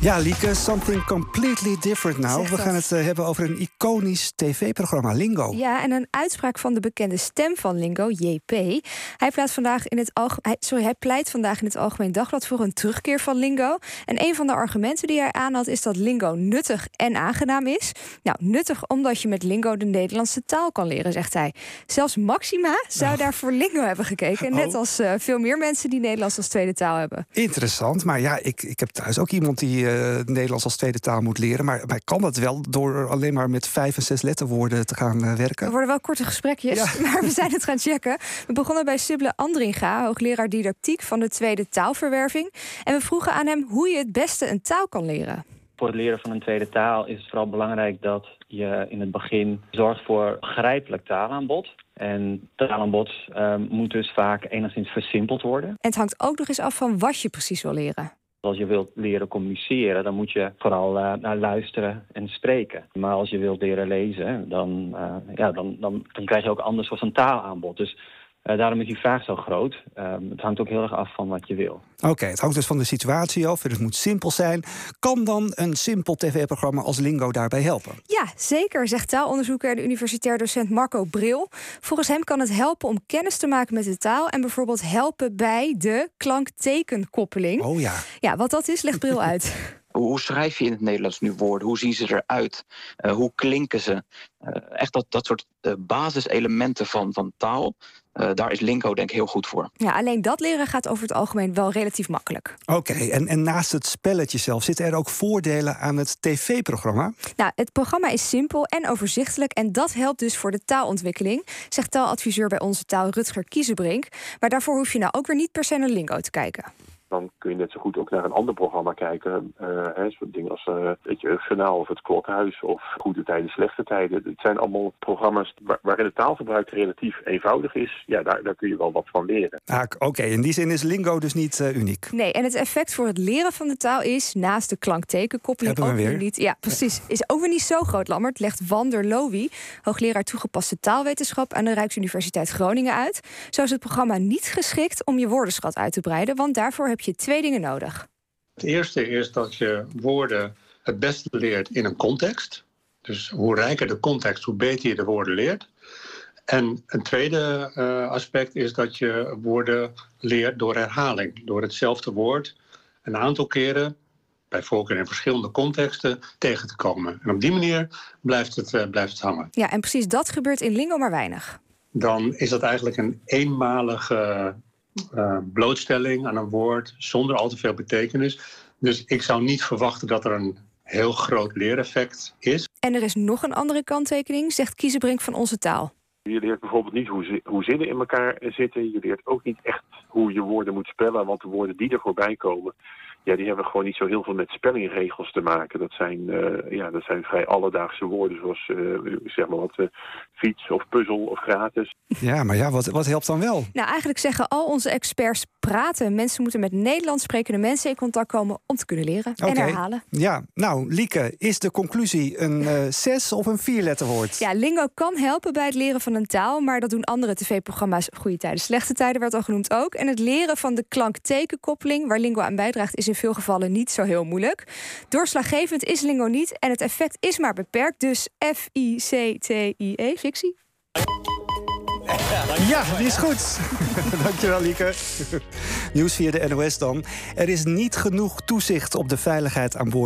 Ja, Lieke, something completely different now. We gaan het uh, hebben over een iconisch tv-programma, Lingo. Ja, en een uitspraak van de bekende stem van Lingo, JP. Hij pleit vandaag in het, algemeen, sorry, hij pleit vandaag in het Algemeen Dagblad voor een terugkeer van Lingo. En een van de argumenten die hij aanhaalt is dat Lingo nuttig en aangenaam is. Nou, nuttig omdat je met Lingo de Nederlandse taal kan leren, zegt hij. Zelfs Maxima zou oh. daar voor Lingo hebben gekeken. Net oh. als uh, veel meer mensen die Nederlands als tweede taal hebben. Interessant, maar ja, ik, ik heb thuis ook iemand die uh, Nederlands als tweede taal moet leren. Maar, maar kan dat wel door alleen maar met vijf en zes letterwoorden te gaan uh, werken? Er worden wel korte gesprekjes, maar we zijn het gaan checken. We begonnen bij Sibylle Andringa, hoogleraar didactiek van de tweede taalverwerving. En we vroegen aan hem hoe je het beste een taal kan leren. Voor het leren van een tweede taal is het vooral belangrijk dat je in het begin zorgt voor grijpelijk taalaanbod. En taalaanbod uh, moet dus vaak enigszins versimpeld worden. En het hangt ook nog eens af van wat je precies wil leren. Als je wilt leren communiceren, dan moet je vooral uh, naar luisteren en spreken. Maar als je wilt leren lezen, dan, uh, ja, dan, dan, dan krijg je ook anders soort een taalaanbod. Dus uh, daarom is die vraag zo groot. Um, het hangt ook heel erg af van wat je wil. Oké, het hangt dus van de situatie af. Het moet simpel zijn. Kan dan een simpel tv-programma als Lingo daarbij helpen? Ja, zeker, zegt taalonderzoeker en universitair docent Marco Bril. Volgens hem kan het helpen om kennis te maken met de taal... en bijvoorbeeld helpen bij de klanktekenkoppeling. Oh ja. Ja, wat dat is, legt Bril uit. Hoe schrijf je in het Nederlands nu woorden? Hoe zien ze eruit? Uh, hoe klinken ze? Uh, echt dat, dat soort uh, basiselementen van, van taal. daar is Linko denk ik heel goed voor. Ja, alleen dat leren gaat over het algemeen wel relatief makkelijk. Oké, en, en naast het spelletje zelf, zitten er ook voordelen aan het tv-programma? Nou, het programma is simpel en overzichtelijk. En dat helpt dus voor de taalontwikkeling, zegt taaladviseur bij onze taal Rutger Kiezenbrink. Maar daarvoor hoef je nou ook weer niet per se naar Lingo te kijken dan kun je net zo goed ook naar een ander programma kijken. Uh, hè, soort dingen als uh, het Jeugdjournaal of het Klokhuis of Goede Tijden, Slechte Tijden. Het zijn allemaal programma's waarin het taalgebruik relatief eenvoudig is. Ja, daar, daar kun je wel wat van leren. Ah, Oké, in die zin is lingo dus niet uh, uniek. Nee, en het effect voor het leren van de taal is, naast de klanktekenkoppeling, ook weer niet. Ja, precies. Is ook weer niet zo groot, Lammert, legt Wander Lowy, hoogleraar toegepaste taalwetenschap aan de Rijksuniversiteit Groningen uit. Zo is het programma niet geschikt om je woordenschat uit te breiden, want daarvoor heb je twee dingen nodig. Het eerste is dat je woorden het beste leert in een context. Dus hoe rijker de context, hoe beter je de woorden leert. En een tweede uh, aspect is dat je woorden leert door herhaling. Door hetzelfde woord een aantal keren, bij voorkeur in verschillende contexten, tegen te komen. En op die manier blijft het, uh, blijft het hangen. Ja, en precies dat gebeurt in Lingo maar weinig. Dan is dat eigenlijk een eenmalige uh, blootstelling aan een woord zonder al te veel betekenis. Dus ik zou niet verwachten dat er een heel groot leereffect is. En er is nog een andere kanttekening, zegt Kiezenbrink van Onze Taal. Je leert bijvoorbeeld niet hoe, hoe zinnen in elkaar zitten. Je leert ook niet echt hoe je woorden moet spellen, want de woorden die er voorbij komen, ja, die hebben gewoon niet zo heel veel met spellingregels te maken. Dat zijn, uh, ja, dat zijn vrij alledaagse woorden, zoals uh, zeg maar wat uh, fiets of puzzel of gratis. Ja, maar ja, wat, wat helpt dan wel? Nou, eigenlijk zeggen al onze experts praten. Mensen moeten met Nederlands sprekende mensen in contact komen om te kunnen leren en herhalen. Ja, nou, Lieke, is de conclusie een zes of een vierletterwoord? Ja, lingo kan helpen bij het leren van taal, maar dat doen andere tv-programma's Goede Tijden, Slechte Tijden werd al genoemd ook. En het leren van de klank-tekenkoppeling, waar lingo aan bijdraagt, is in veel gevallen niet zo heel moeilijk. Doorslaggevend is Lingo niet en het effect is maar beperkt. Dus F-I-C-T-I-E, fictie. Ja, die is goed. Dankjewel, Lieke. Nieuws via de NOS dan. Er is niet genoeg toezicht op de veiligheid aan boord